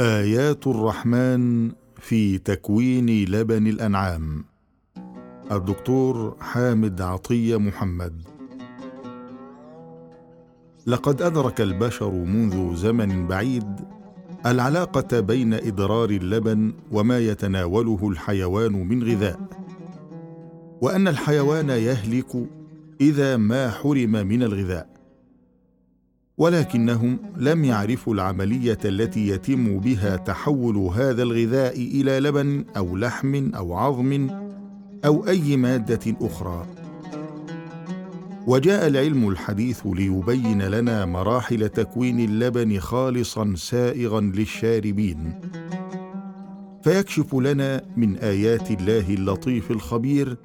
آيات الرحمن في تكوين لبن الأنعام. الدكتور حامد عطية محمد. لقد أدرك البشر منذ زمن بعيد العلاقة بين ادرار اللبن وما يتناوله الحيوان من غذاء وأن الحيوان يهلك إذا ما حرم من الغذاء. ولكنهم لم يعرفوا العملية التي يتم بها تحول هذا الغذاء إلى لبن أو لحم أو عظم أو أي مادة أخرى. وجاء العلم الحديث ليبين لنا مراحل تكوين اللبن خالصا سائغا للشاربين. فيكشف لنا من آيات الله اللطيف الخبير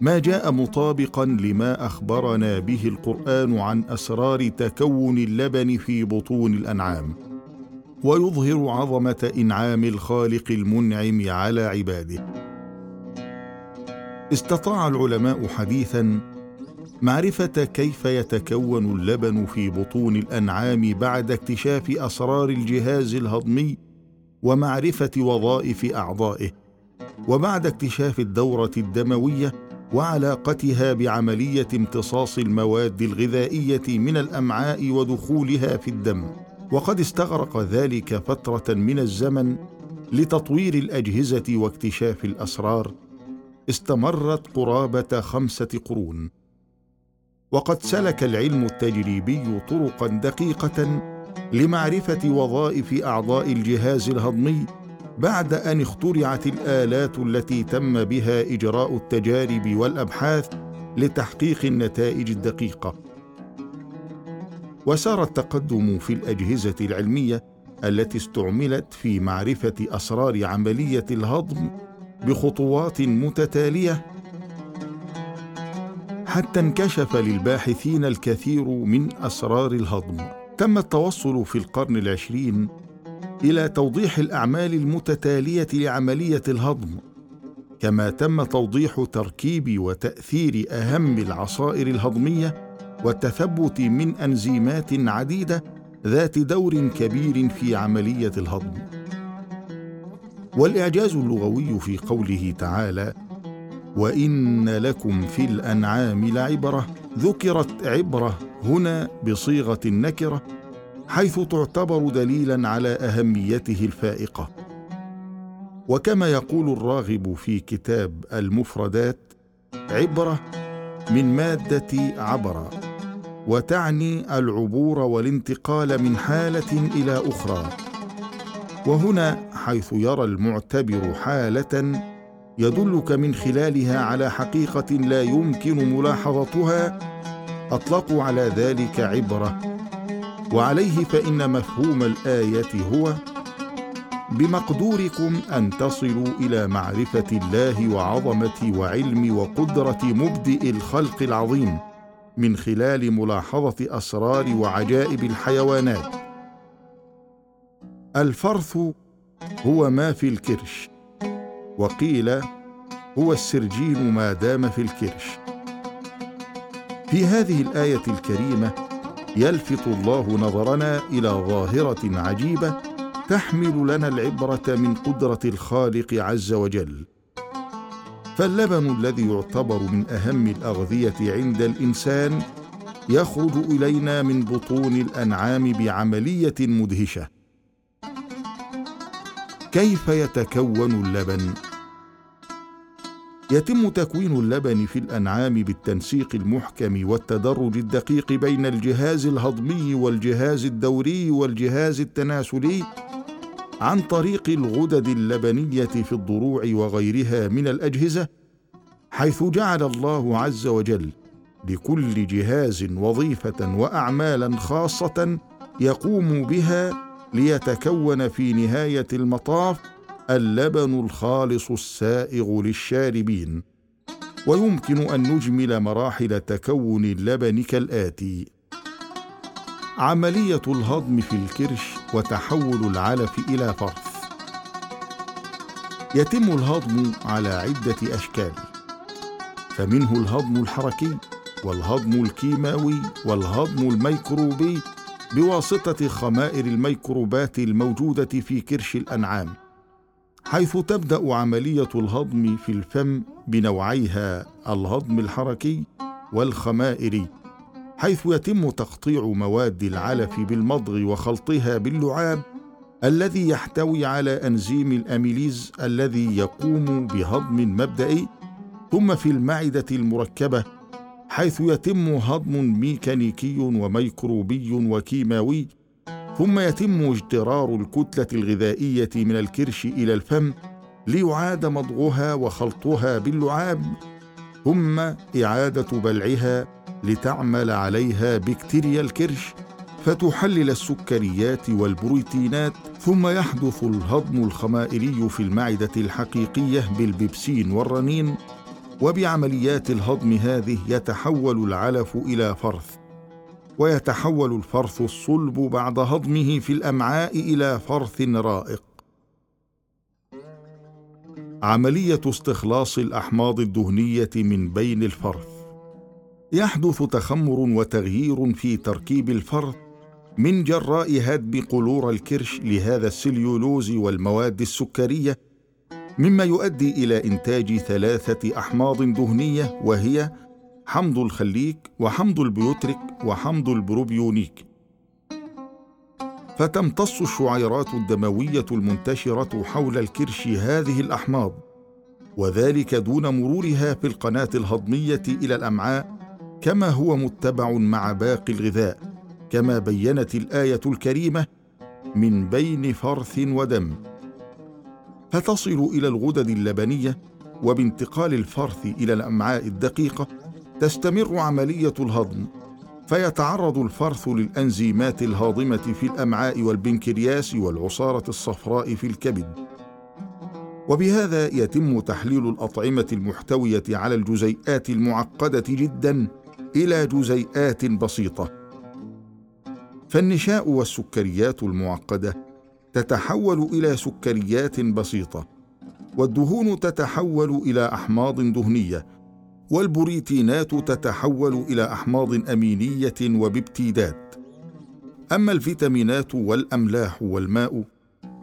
ما جاء مطابقا لما أخبرنا به القرآن عن أسرار تكون اللبن في بطون الأنعام. ويظهر عظمة إنعام الخالق المنعم على عباده. استطاع العلماء حديثا معرفة كيف يتكون اللبن في بطون الأنعام بعد اكتشاف أسرار الجهاز الهضمي ومعرفة وظائف أعضائه. وبعد اكتشاف الدورة الدموية وعلاقتها بعملية امتصاص المواد الغذائية من الأمعاء ودخولها في الدم. وقد استغرق ذلك فترة من الزمن لتطوير الأجهزة واكتشاف الأسرار. استمرت قرابة خمسة قرون. وقد سلك العلم التجريبي طرقا دقيقة لمعرفة وظائف أعضاء الجهاز الهضمي بعد أن اخترعت الآلات التي تم بها إجراء التجارب والأبحاث لتحقيق النتائج الدقيقة. وسار التقدم في الأجهزة العلمية التي استعملت في معرفة أسرار عملية الهضم بخطوات متتالية. حتى انكشف للباحثين الكثير من أسرار الهضم. تم التوصل في القرن العشرين إلى توضيح الأعمال المتتالية لعملية الهضم كما تم توضيح تركيب وتأثير أهم العصائر الهضمية والتثبت من أنزيمات عديدة ذات دور كبير في عملية الهضم. والإعجاز اللغوي في قوله تعالى وإن لكم في الأنعام لعبرة ذكرت عبرة هنا بصيغة النكره حيث تعتبر دليلا على أهميته الفائقة. وكما يقول الراغب في كتاب المفردات عبرة من مادة عبر وتعني العبور والانتقال من حالة إلى أخرى. وهنا حيث يرى المعتبر حالة يدلك من خلالها على حقيقة لا يمكن ملاحظتها أطلقوا على ذلك عبرة وعليه فإن مفهوم الآية هو بمقدوركم أن تصلوا إلى معرفة الله وعظمة وعلم وقدرة مبدئ الخلق العظيم من خلال ملاحظة أسرار وعجائب الحيوانات. الفرث هو ما في الكرش وقيل هو السرجين ما دام في الكرش. في هذه الآية الكريمة يلفت الله نظرنا إلى ظاهرة عجيبة تحمل لنا العبرة من قدرة الخالق عز وجل. فاللبن الذي يعتبر من أهم الأغذية عند الإنسان يخرج إلينا من بطون الأنعام بعملية مدهشة. كيف يتكون اللبن؟ يتم تكوين اللبن في الأنعام بالتنسيق المحكم والتدرج الدقيق بين الجهاز الهضمي والجهاز الدوري والجهاز التناسلي عن طريق الغدد اللبنية في الضروع وغيرها من الأجهزة حيث جعل الله عز وجل لكل جهاز وظيفة وأعمالا خاصة يقوم بها ليتكون في نهاية المطاف اللبن الخالص السائغ للشاربين ويمكن أن نجمل مراحل تكون اللبن كالآتي. عملية الهضم في الكرش وتحول العلف إلى فرث. يتم الهضم على عدة أشكال فمنه الهضم الحركي والهضم الكيماوي والهضم الميكروبي بواسطة خمائر الميكروبات الموجودة في كرش الأنعام. حيث تبدأ عملية الهضم في الفم بنوعيها الهضم الحركي والخمائري حيث يتم تقطيع مواد العلف بالمضغ وخلطها باللعاب الذي يحتوي على أنزيم الأميليز الذي يقوم بهضم مبدئي ثم في المعدة المركبة حيث يتم هضم ميكانيكي وميكروبي وكيماوي ثم يتم اجترار الكتلة الغذائية من الكرش إلى الفم ليعاد مضغها وخلطها باللعاب ثم إعادة بلعها لتعمل عليها بكتيريا الكرش فتحلل السكريات والبروتينات ثم يحدث الهضم الخمائري في المعدة الحقيقية بالبيبسين والرنين وبعمليات الهضم هذه يتحول العلف إلى فرث. ويتحول الفرث الصلب بعد هضمه في الأمعاء إلى فرث رائق. عملية استخلاص الأحماض الدهنية من بين الفرث. يحدث تخمر وتغيير في تركيب الفرث من جراء هدم فلورا الكرش لهذا السليولوز والمواد السكرية مما يؤدي إلى إنتاج ثلاثة أحماض دهنية وهي حمض الخليك وحمض البيوتريك وحمض البروبيونيك. فتمتص الشعيرات الدموية المنتشرة حول الكرش هذه الأحماض وذلك دون مرورها في القناة الهضمية إلى الأمعاء كما هو متبع مع باقي الغذاء كما بينت الآية الكريمة من بين فرث ودم فتصل إلى الغدد اللبنية وبانتقال الفرث إلى الأمعاء الدقيقة تستمر عملية الهضم فيتعرض الفرث للأنزيمات الهاضمة في الأمعاء والبنكرياس والعصارة الصفراء في الكبد. وبهذا يتم تحليل الأطعمة المحتوية على الجزيئات المعقدة جدا إلى جزيئات بسيطة. فالنشاء والسكريات المعقدة تتحول إلى سكريات بسيطة والدهون تتحول إلى أحماض دهنية والبروتينات تتحول إلى أحماض أمينية وببتيدات أما الفيتامينات والأملاح والماء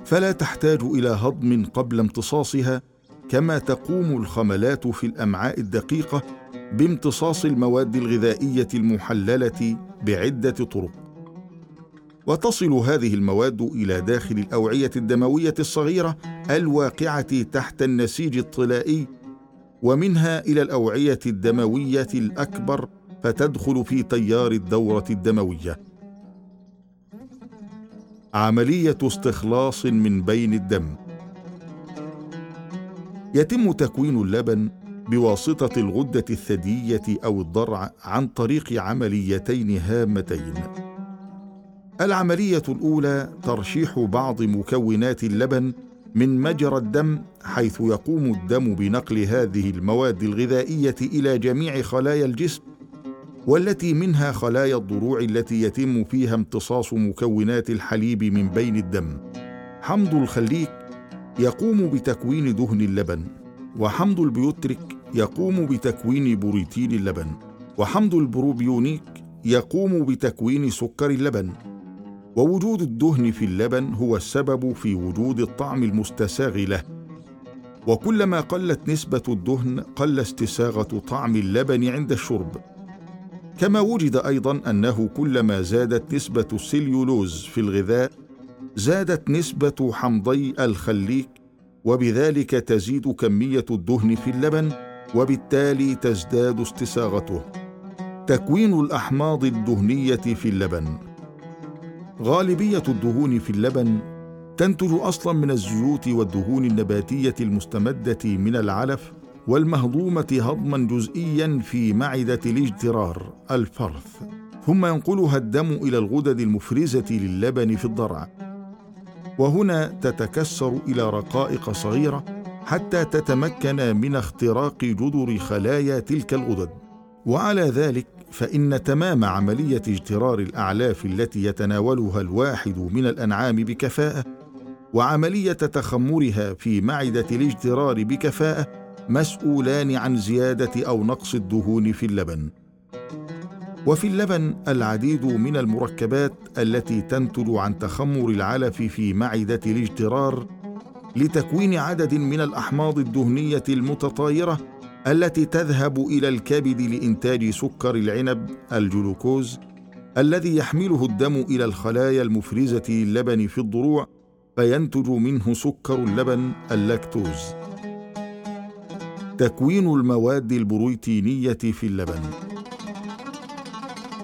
فلا تحتاج إلى هضم قبل امتصاصها كما تقوم الخملات في الأمعاء الدقيقة بامتصاص المواد الغذائية المحللة بعدة طرق. وتصل هذه المواد إلى داخل الأوعية الدموية الصغيرة الواقعة تحت النسيج الطلائي ومنها إلى الأوعية الدموية الأكبر فتدخل في تيار الدورة الدموية. عملية استخلاص من بين الدم. يتم تكوين اللبن بواسطة الغدة الثديية أو الضرع عن طريق عمليتين هامتين. العملية الأولى ترشيح بعض مكونات اللبن من مجرى الدم حيث يقوم الدم بنقل هذه المواد الغذائية إلى جميع خلايا الجسم والتي منها خلايا الضروع التي يتم فيها امتصاص مكونات الحليب من بين الدم. حمض الخليك يقوم بتكوين دهن اللبن وحمض البيوتريك يقوم بتكوين بروتين اللبن وحمض البروبيونيك يقوم بتكوين سكر اللبن. ووجود الدهن في اللبن هو السبب في وجود الطعم المستساغ له. وكلما قلت نسبة الدهن قل استساغة طعم اللبن عند الشرب. كما وجد أيضا أنه كلما زادت نسبة السليولوز في الغذاء زادت نسبة حمضي الخليك وبذلك تزيد كمية الدهن في اللبن وبالتالي تزداد استساغته. تكوين الأحماض الدهنية في اللبن. غالبية الدهون في اللبن تنتج أصلا من الزيوت والدهون النباتية المستمدة من العلف والمهضومة هضما جزئيا في معدة الاجترار الفرث. ثم ينقلها الدم إلى الغدد المفرزة للبن في الضرع. وهنا تتكسر إلى رقائق صغيرة حتى تتمكن من اختراق جذر خلايا تلك الغدد. وعلى ذلك فإن تمام عملية اجترار الأعلاف التي يتناولها الواحد من الأنعام بكفاءة وعملية تخمرها في معدة الاجترار بكفاءة مسؤولان عن زيادة أو نقص الدهون في اللبن. وفي اللبن العديد من المركبات التي تنتج عن تخمر العلف في معدة الاجترار لتكوين عدد من الأحماض الدهنية المتطايرة التي تذهب إلى الكبد لإنتاج سكر العنب الجلوكوز الذي يحمله الدم إلى الخلايا المفرزة للبن في الضروع فينتج منه سكر اللبن اللاكتوز. تكوين المواد البروتينية في اللبن.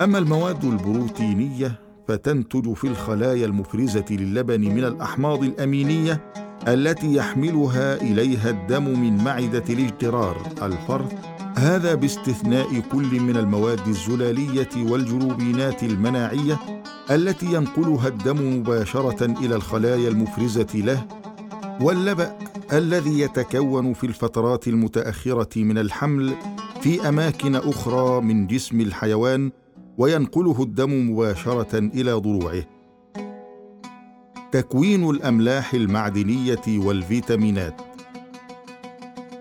أما المواد البروتينية فتنتج في الخلايا المفرزة للبن من الأحماض الأمينية التي يحملها إليها الدم من معدة الاجترار الفرث. هذا باستثناء كل من المواد الزلالية والجلوبينات المناعية التي ينقلها الدم مباشرة إلى الخلايا المفرزة له. واللبأ الذي يتكون في الفترات المتأخرة من الحمل في أماكن أخرى من جسم الحيوان وينقله الدم مباشرة إلى ضروعه تكوين الأملاح المعدنية والفيتامينات.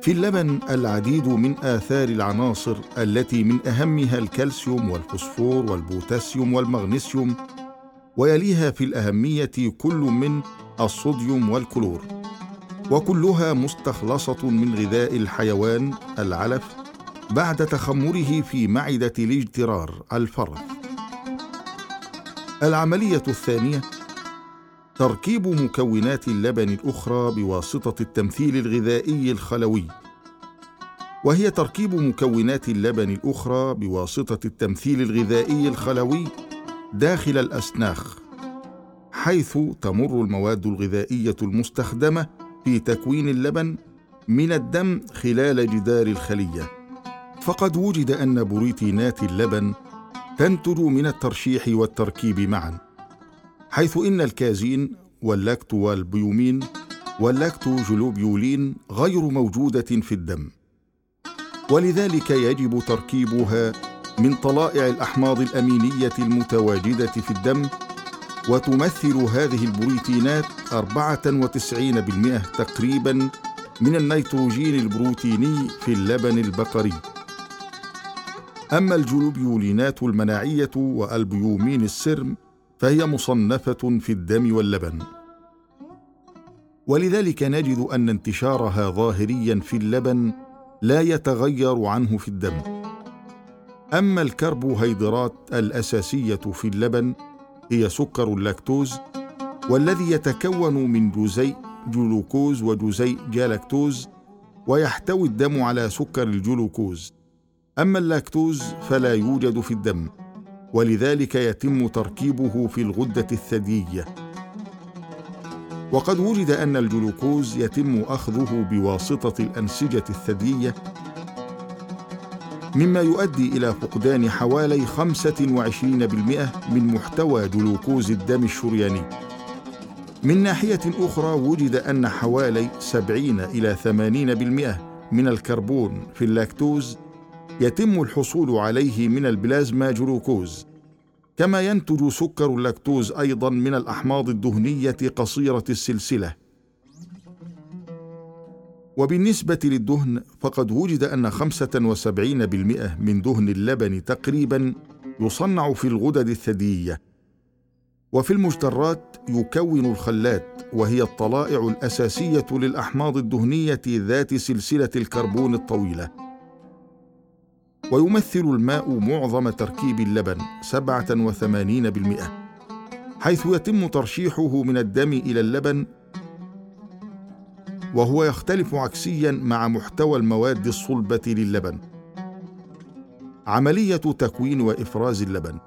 في اللبن العديد من آثار العناصر التي من أهمها الكالسيوم والفوسفور والبوتاسيوم والمغنيسيوم ويليها في الأهمية كل من الصوديوم والكلور وكلها مستخلصة من غذاء الحيوان العلف بعد تخمره في معدة الاجترار الفرث العملية الثانية تركيب مكونات اللبن الأخرى بواسطة التمثيل الغذائي الخلوي. وهي تركيب مكونات اللبن الأخرى بواسطة التمثيل الغذائي الخلوي داخل الأسناخ حيث تمر المواد الغذائية المستخدمة في تكوين اللبن من الدم خلال جدار الخلية. فقد وجد أن بروتينات اللبن تنتج من الترشيح والتركيب معا. حيث إن الكازين واللاكتو والبيومين واللاكتو جلوبيولين غير موجودة في الدم. ولذلك يجب تركيبها من طلائع الأحماض الأمينية المتواجدة في الدم وتمثل هذه البروتينات 94% تقريبا من النيتروجين البروتيني في اللبن البقري. أما الجلوبيولينات المناعية وألبيومين السيرم فهي مصنفة في الدم واللبن. ولذلك نجد أن انتشارها ظاهريا في اللبن لا يتغير عنه في الدم. أما الكربوهيدرات الأساسية في اللبن هي سكر اللاكتوز والذي يتكون من جزيء جلوكوز وجزيء جالاكتوز ويحتوي الدم على سكر الجلوكوز. أما اللاكتوز فلا يوجد في الدم. ولذلك يتم تركيبه في الغدة الثديية وقد وجد أن الجلوكوز يتم أخذه بواسطة الأنسجة الثديية مما يؤدي إلى فقدان حوالي 25% من محتوى جلوكوز الدم الشرياني. من ناحية أخرى وجد أن حوالي 70 إلى 80% من الكربون في اللاكتوز يتم الحصول عليه من البلازما جلوكوز كما ينتج سكر اللاكتوز أيضا من الأحماض الدهنية قصيرة السلسلة. وبالنسبة للدهن فقد وجد أن 75% من دهن اللبن تقريبا يصنع في الغدد الثديية. وفي المجترات يكون الخلات وهي الطلائع الأساسية للأحماض الدهنية ذات سلسلة الكربون الطويلة. ويمثل الماء معظم تركيب اللبن 87% حيث يتم ترشيحه من الدم إلى اللبن وهو يختلف عكسيا مع محتوى المواد الصلبة للبن عملية تكوين وإفراز اللبن.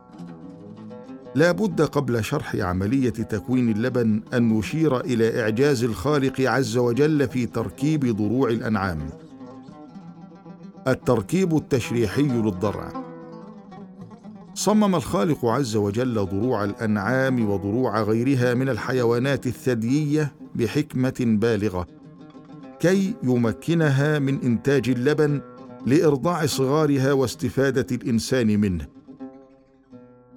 لا بد قبل شرح عملية تكوين اللبن أن نشير إلى إعجاز الخالق عز وجل في تركيب ضروع الأنعام. التركيب التشريحي للضرع. صمم الخالق عز وجل ضروع الأنعام وضروع غيرها من الحيوانات الثديية بحكمة بالغة كي يمكنها من إنتاج اللبن لإرضاع صغارها واستفادة الإنسان منه.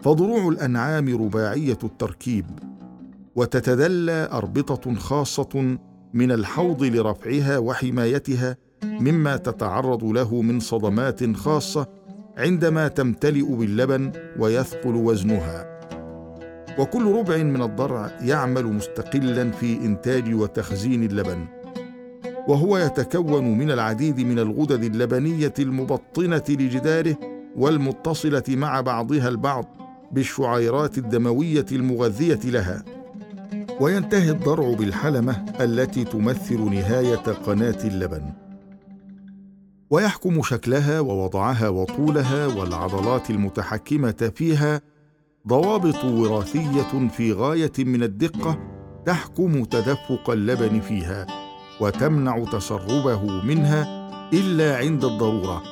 فضروع الأنعام رباعية التركيب وتتدلى أربطة خاصة من الحوض لرفعها وحمايتها مما تتعرض له من صدمات خاصة عندما تمتلئ باللبن ويثقل وزنها. وكل ربع من الضرع يعمل مستقلا في إنتاج وتخزين اللبن. وهو يتكون من العديد من الغدد اللبنية المبطنة لجداره والمتصلة مع بعضها البعض بالشعيرات الدموية المغذية لها. وينتهي الضرع بالحلمة التي تمثل نهاية قناة اللبن. ويحكم شكلها ووضعها وطولها والعضلات المتحكمة فيها ضوابط وراثية في غاية من الدقة تحكم تدفق اللبن فيها وتمنع تسربه منها إلا عند الضرورة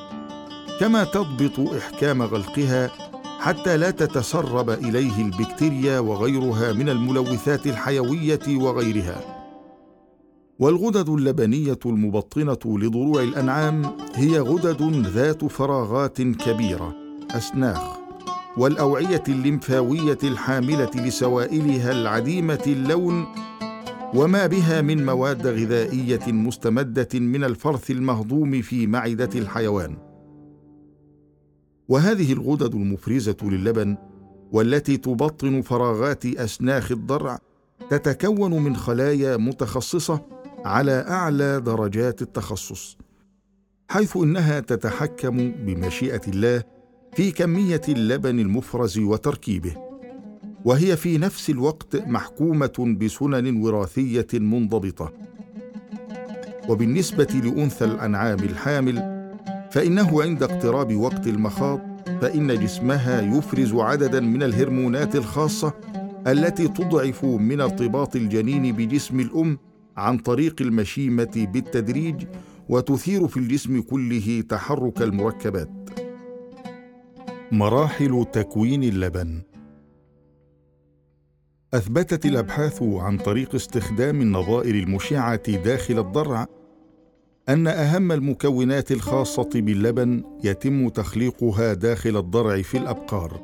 كما تضبط إحكام غلقها حتى لا تتسرب إليه البكتيريا وغيرها من الملوثات الحيوية وغيرها. والغدد اللبنية المبطنة لضروع الأنعام هي غدد ذات فراغات كبيرة أسناخ والأوعية الليمفاوية الحاملة لسوائلها العديمة اللون وما بها من مواد غذائية مستمدة من الفرث المهضوم في معدة الحيوان. وهذه الغدد المفرزة للبن والتي تبطن فراغات أسناخ الضرع تتكون من خلايا متخصصة على أعلى درجات التخصص حيث إنها تتحكم بمشيئة الله في كمية اللبن المفرز وتركيبه وهي في نفس الوقت محكومة بسنن وراثية منضبطة. وبالنسبة لأنثى الأنعام الحامل فإنه عند اقتراب وقت المخاض فإن جسمها يفرز عددا من الهرمونات الخاصة التي تضعف من ارتباط الجنين بجسم الأم عن طريق المشيمة بالتدريج وتثير في الجسم كله تحرك المركبات. مراحل تكوين اللبن. أثبتت الأبحاث عن طريق استخدام النظائر المشعة داخل الضرع أن أهم المكونات الخاصة باللبن يتم تخليقها داخل الضرع في الأبقار.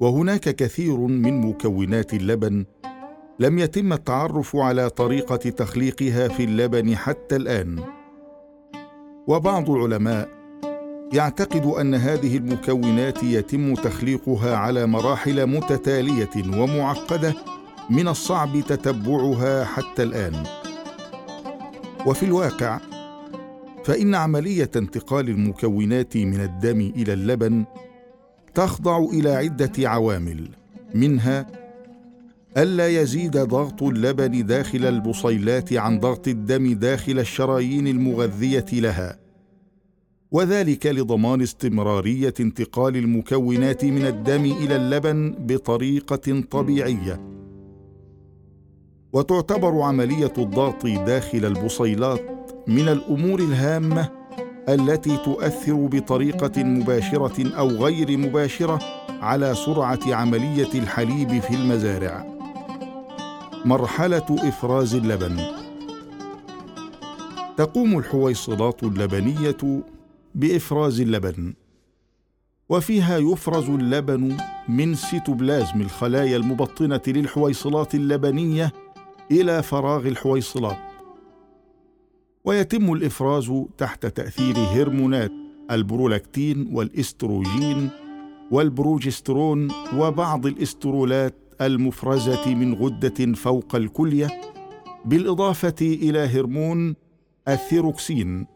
وهناك كثير من مكونات اللبن لم يتم التعرف على طريقة تخليقها في اللبن حتى الآن. وبعض العلماء يعتقد أن هذه المكونات يتم تخليقها على مراحل متتالية ومعقدة من الصعب تتبعها حتى الآن. وفي الواقع فإن عملية انتقال المكونات من الدم إلى اللبن تخضع إلى عدة عوامل منها ألا يزيد ضغط اللبن داخل البصيلات عن ضغط الدم داخل الشرايين المغذية لها؟ وذلك لضمان استمرارية انتقال المكونات من الدم إلى اللبن بطريقة طبيعية. وتعتبر عملية الضغط داخل البصيلات من الأمور الهامة التي تؤثر بطريقة مباشرة أو غير مباشرة على سرعة عملية الحليب في المزارع. مرحلة إفراز اللبن. تقوم الحويصلات اللبنية بإفراز اللبن وفيها يفرز اللبن من سيتوبلازم الخلايا المبطنة للحويصلات اللبنية إلى فراغ الحويصلات. ويتم الإفراز تحت تأثير هرمونات البرولاكتين والإستروجين والبروجسترون وبعض الإسترولات المفرزة من غدة فوق الكلية بالإضافة إلى هرمون الثيروكسين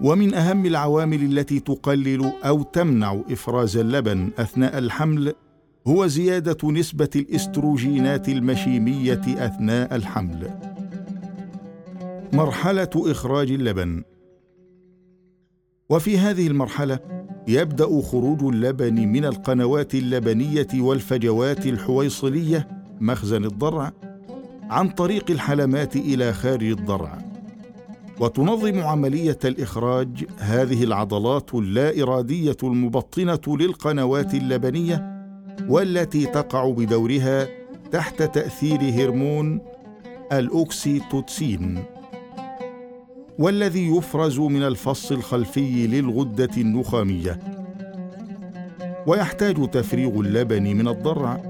ومن أهم العوامل التي تقلل أو تمنع إفراز اللبن أثناء الحمل هو زيادة نسبة الإستروجينات المشيمية أثناء الحمل. مرحلة إخراج اللبن. وفي هذه المرحلة يبدأ خروج اللبن من القنوات اللبنية والفجوات الحويصلية مخزن الضرع عن طريق الحلمات إلى خارج الضرع. وتنظم عملية الإخراج هذه العضلات اللا اراديه المبطنة للقنوات اللبنية والتي تقع بدورها تحت تأثير هرمون الأوكسيتوتسين. والذي يفرز من الفص الخلفي للغدة النخامية. ويحتاج تفريغ اللبن من الضرع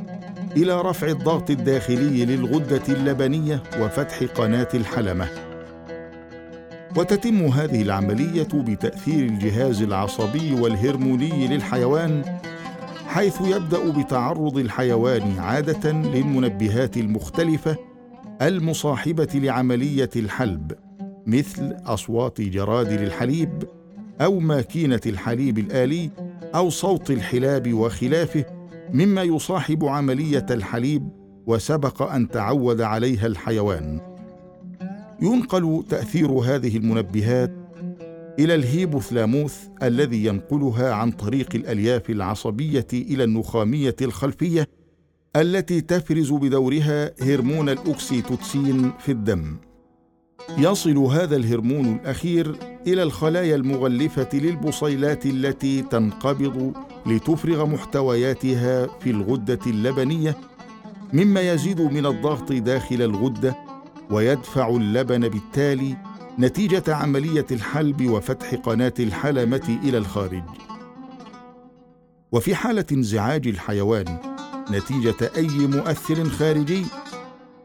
إلى رفع الضغط الداخلي للغدة اللبنية وفتح قناة الحلمة. وتتم هذه العملية بتأثير الجهاز العصبي والهرموني للحيوان حيث يبدأ بتعرض الحيوان عادة للمنبهات المختلفة المصاحبة لعملية الحلب. مثل أصوات جرادل الحليب أو ماكينة الحليب الآلي أو صوت الحلاب وخلافه مما يصاحب عملية الحليب وسبق أن تعود عليها الحيوان. ينقل تأثير هذه المنبهات إلى الهيبوثلاموث الذي ينقلها عن طريق الألياف العصبية إلى النخامية الخلفية التي تفرز بدورها هرمون الأكسيتوتسين في الدم. يصل هذا الهرمون الأخير إلى الخلايا المغلفة للبصيلات التي تنقبض لتفرغ محتوياتها في الغدة اللبنية مما يزيد من الضغط داخل الغدة ويدفع اللبن بالتالي نتيجة عملية الحلب وفتح قناة الحلمة إلى الخارج. وفي حالة انزعاج الحيوان نتيجة أي مؤثر خارجي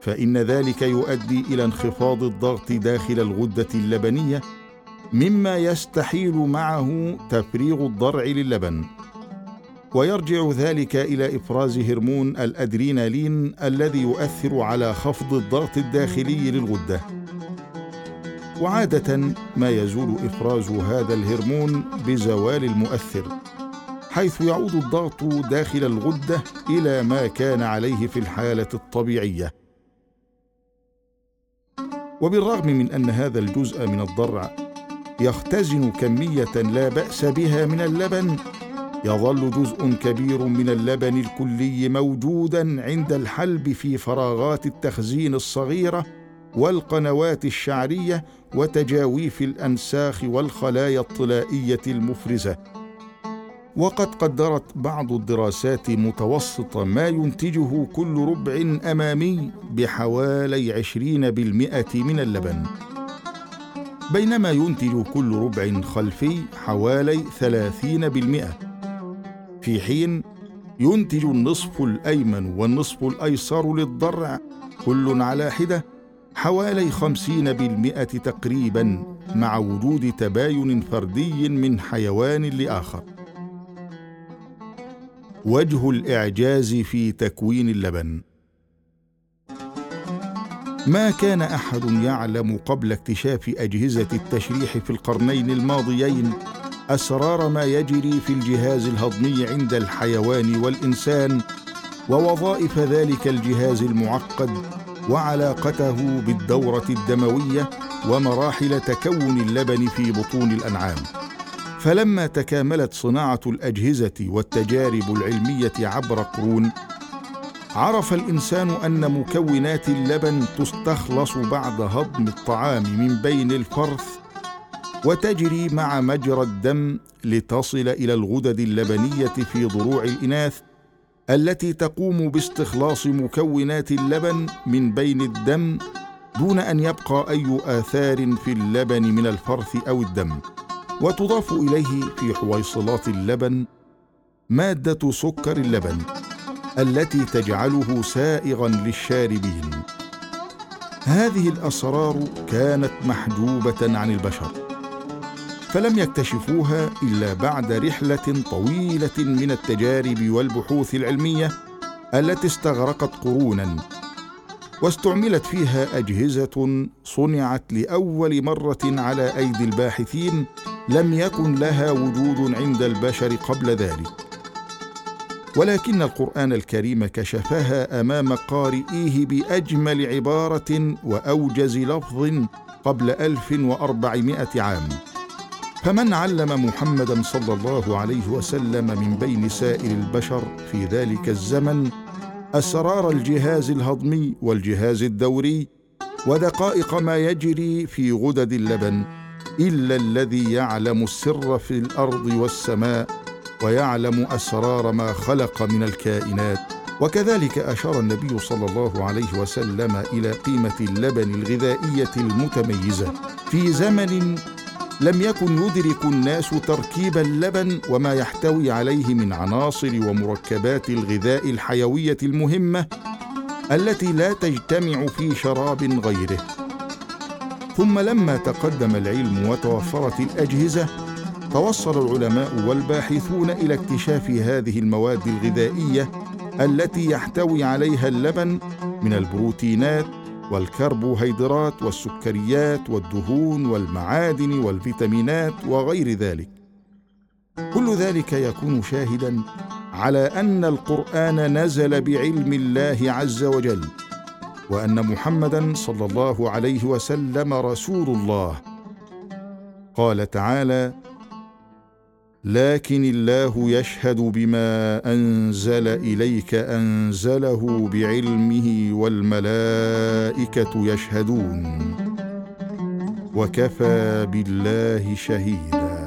فإن ذلك يؤدي إلى انخفاض الضغط داخل الغدة اللبنية مما يستحيل معه تفريغ الضرع للبن. ويرجع ذلك إلى إفراز هرمون الأدرينالين الذي يؤثر على خفض الضغط الداخلي للغدة. وعادة ما يزول إفراز هذا الهرمون بزوال المؤثر حيث يعود الضغط داخل الغدة إلى ما كان عليه في الحالة الطبيعية. وبالرغم من أن هذا الجزء من الضرع يختزن كمية لا بأس بها من اللبن يظل جزء كبير من اللبن الكلي موجودا عند الحلب في فراغات التخزين الصغيرة والقنوات الشعرية وتجاويف الأنساخ والخلايا الطلائية المفرزة. وقد قدرت بعض الدراسات متوسط ما ينتجه كل ربع أمامي بحوالي عشرين بالمئة من اللبن. بينما ينتج كل ربع خلفي حوالي ثلاثين بالمئة. في حين ينتج النصف الأيمن والنصف الأيسر للضرع كل على حدة حوالي خمسين بالمئة تقريبا مع وجود تباين فردي من حيوان لآخر. وجه الإعجاز في تكوين اللبن. ما كان أحد يعلم قبل اكتشاف أجهزة التشريح في القرنين الماضيين أسرار ما يجري في الجهاز الهضمي عند الحيوان والإنسان ووظائف ذلك الجهاز المعقد وعلاقته بالدورة الدموية ومراحل تكون اللبن في بطون الأنعام. فلما تكاملت صناعة الأجهزة والتجارب العلمية عبر قرون عرف الإنسان أن مكونات اللبن تستخلص بعد هضم الطعام من بين الفرث وتجري مع مجرى الدم لتصل إلى الغدد اللبنية في ضروع الإناث التي تقوم باستخلاص مكونات اللبن من بين الدم دون أن يبقى أي آثار في اللبن من الفرث أو الدم. وتضاف إليه في حويصلات اللبن مادة سكر اللبن التي تجعله سائغا للشاربين. هذه الأسرار كانت محجوبة عن البشر فلم يكتشفوها إلا بعد رحلة طويلة من التجارب والبحوث العلمية التي استغرقت قرونا واستعملت فيها أجهزة صنعت لأول مرة على أيدي الباحثين لم يكن لها وجود عند البشر قبل ذلك. ولكن القرآن الكريم كشفها أمام قارئيه بأجمل عبارة وأوجز لفظ قبل ألف وأربعمائة عام. فمن علم محمدا صلى الله عليه وسلم من بين سائر البشر في ذلك الزمن أسرار الجهاز الهضمي والجهاز الدوري ودقائق ما يجري في غدد اللبن إلا الذي يعلم السر في الأرض والسماء ويعلم أسرار ما خلق من الكائنات. وكذلك أشار النبي صلى الله عليه وسلم إلى قيمة اللبن الغذائية المتميزة. في زمن لم يكن يدرك الناس تركيب اللبن وما يحتوي عليه من عناصر ومركبات الغذاء الحيوية المهمة التي لا تجتمع في شراب غيره. ثم لما تقدم العلم وتوفرت الأجهزة توصل العلماء والباحثون إلى اكتشاف هذه المواد الغذائية التي يحتوي عليها اللبن من البروتينات والكربوهيدرات والسكريات والدهون والمعادن والفيتامينات وغير ذلك. كل ذلك يكون شاهدا على أن القرآن نزل بعلم الله عز وجل. وأن محمدا صلى الله عليه وسلم رسول الله. قال تعالى لكن الله يشهد بما أنزل إليك أنزله بعلمه والملائكة يشهدون. وكفى بالله شهيدا.